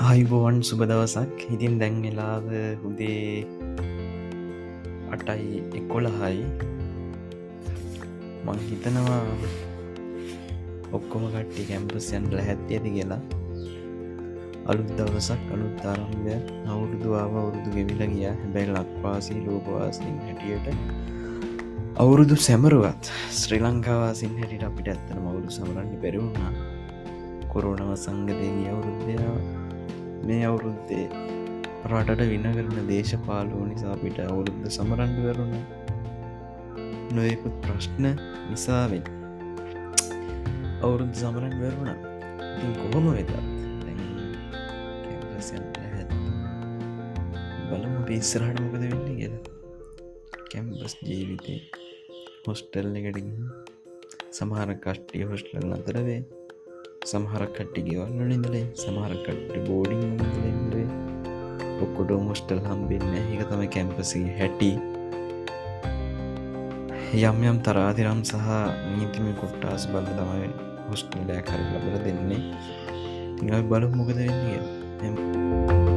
ආයිබෝවන් සුබ දවසක් ඉතින් දැන් වෙලාව හුදේ අටයි එකොළහයි මං හිතනවා ඔක්කොම කට්ටි කැම්පස්යන්ට හැත්ති ඇති කියලා අලුත් දවසක් අලුත් අරම්භය අවුරුදුවාව අවුරුදු ගෙවිල ගිය හැබැයි ලක්වාසී ලෝකවාසින් හැටියට අවුරුදු සැමරුවත් ශ්‍රී ලංකාවාසින් හැටිට අපිට ඇත්තන මවුරු සමරන්න බැරිවුණා කොරෝනව සංගදයගේ අවුරුද්ධයා මේ අවුරුද්දේ රටට වින කරන දේශපාලුව නිසා අපිට අවුරුද්ධ සමරන්ඩ වරුණ නොයෙකුත් ප්‍රශ්න නිසාවෙන් අවුරුදු සමරන් වරුණ ඉතින් කොහොම වෙතත් බලම පිස්සරහට මොකද වෙන්න කියලා. කැම්බස් ජීවිතය හොස්ටල් එකටින් සමහර කට්ටිය හොස්ටල් අතරවේ සමහර කට්ටි ගෙවල්ල නිදලේ සමහර කට්ටි බෝඩිං ේ ඔක්කොට මුස්ටල් හම්බෙන්න එක තම කැම්පසි හැටි. යම් යම් තරාතිරම් සහ නීතිම කොට්ටාස් බල තමයි හොස්ටලෑ කර ලබල දෙන්නේ. ඉ බලු මොකද වෙන්නේ